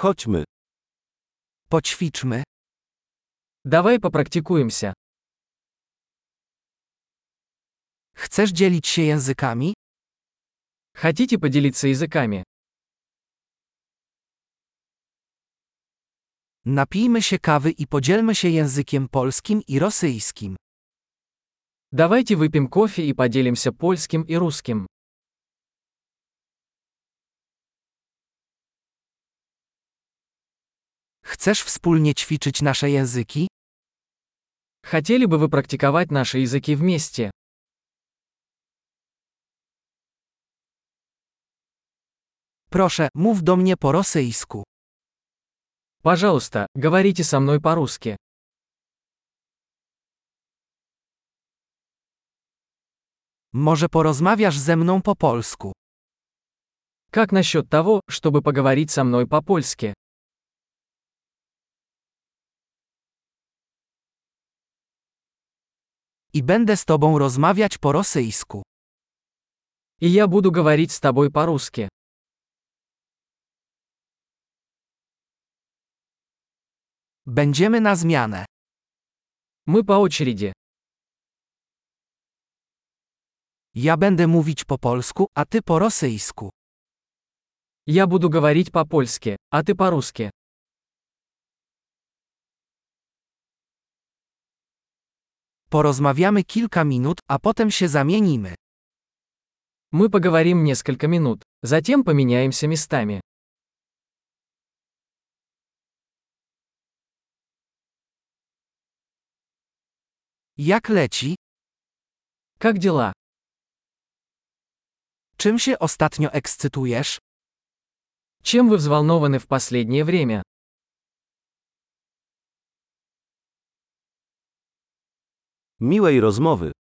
Chodźmy. Poćwiczmy. Давай попрактикуемся. Chcesz dzielić się językami? Хотите поделиться языками? Napijmy się kawy i podzielmy się językiem polskim i rosyjskim. Давайте выпьем кофе и поделимся польским и русским. Chcesz wspólnie ćwiczyć nasze języki? Хотели бы вы практиковать наши языки вместе? Proszę, mów do mnie po rosyjsku. Пожалуйста, говорите со мной по-русски. Może porozmawiasz ze mną po polsku. Как насчет того, чтобы поговорить со мной по-польски? I będę z tobą rozmawiać po rosyjsku. И я буду говорить с тобой по-русски. Będziemy na zmianę. Мы по очереди. Ja będę mówić po polsku, a ty po rosyjsku. Я буду говорить по-польски, а ты по-русски. Porozmawiamy kilka minut, a potem się zamienimy. Мы поговорим несколько минут, затем поменяемся местами. Jak leci? Как дела? Czym się ostatnio ekscytujesz? Чем вы взволнованы в последнее время? Miłej rozmowy.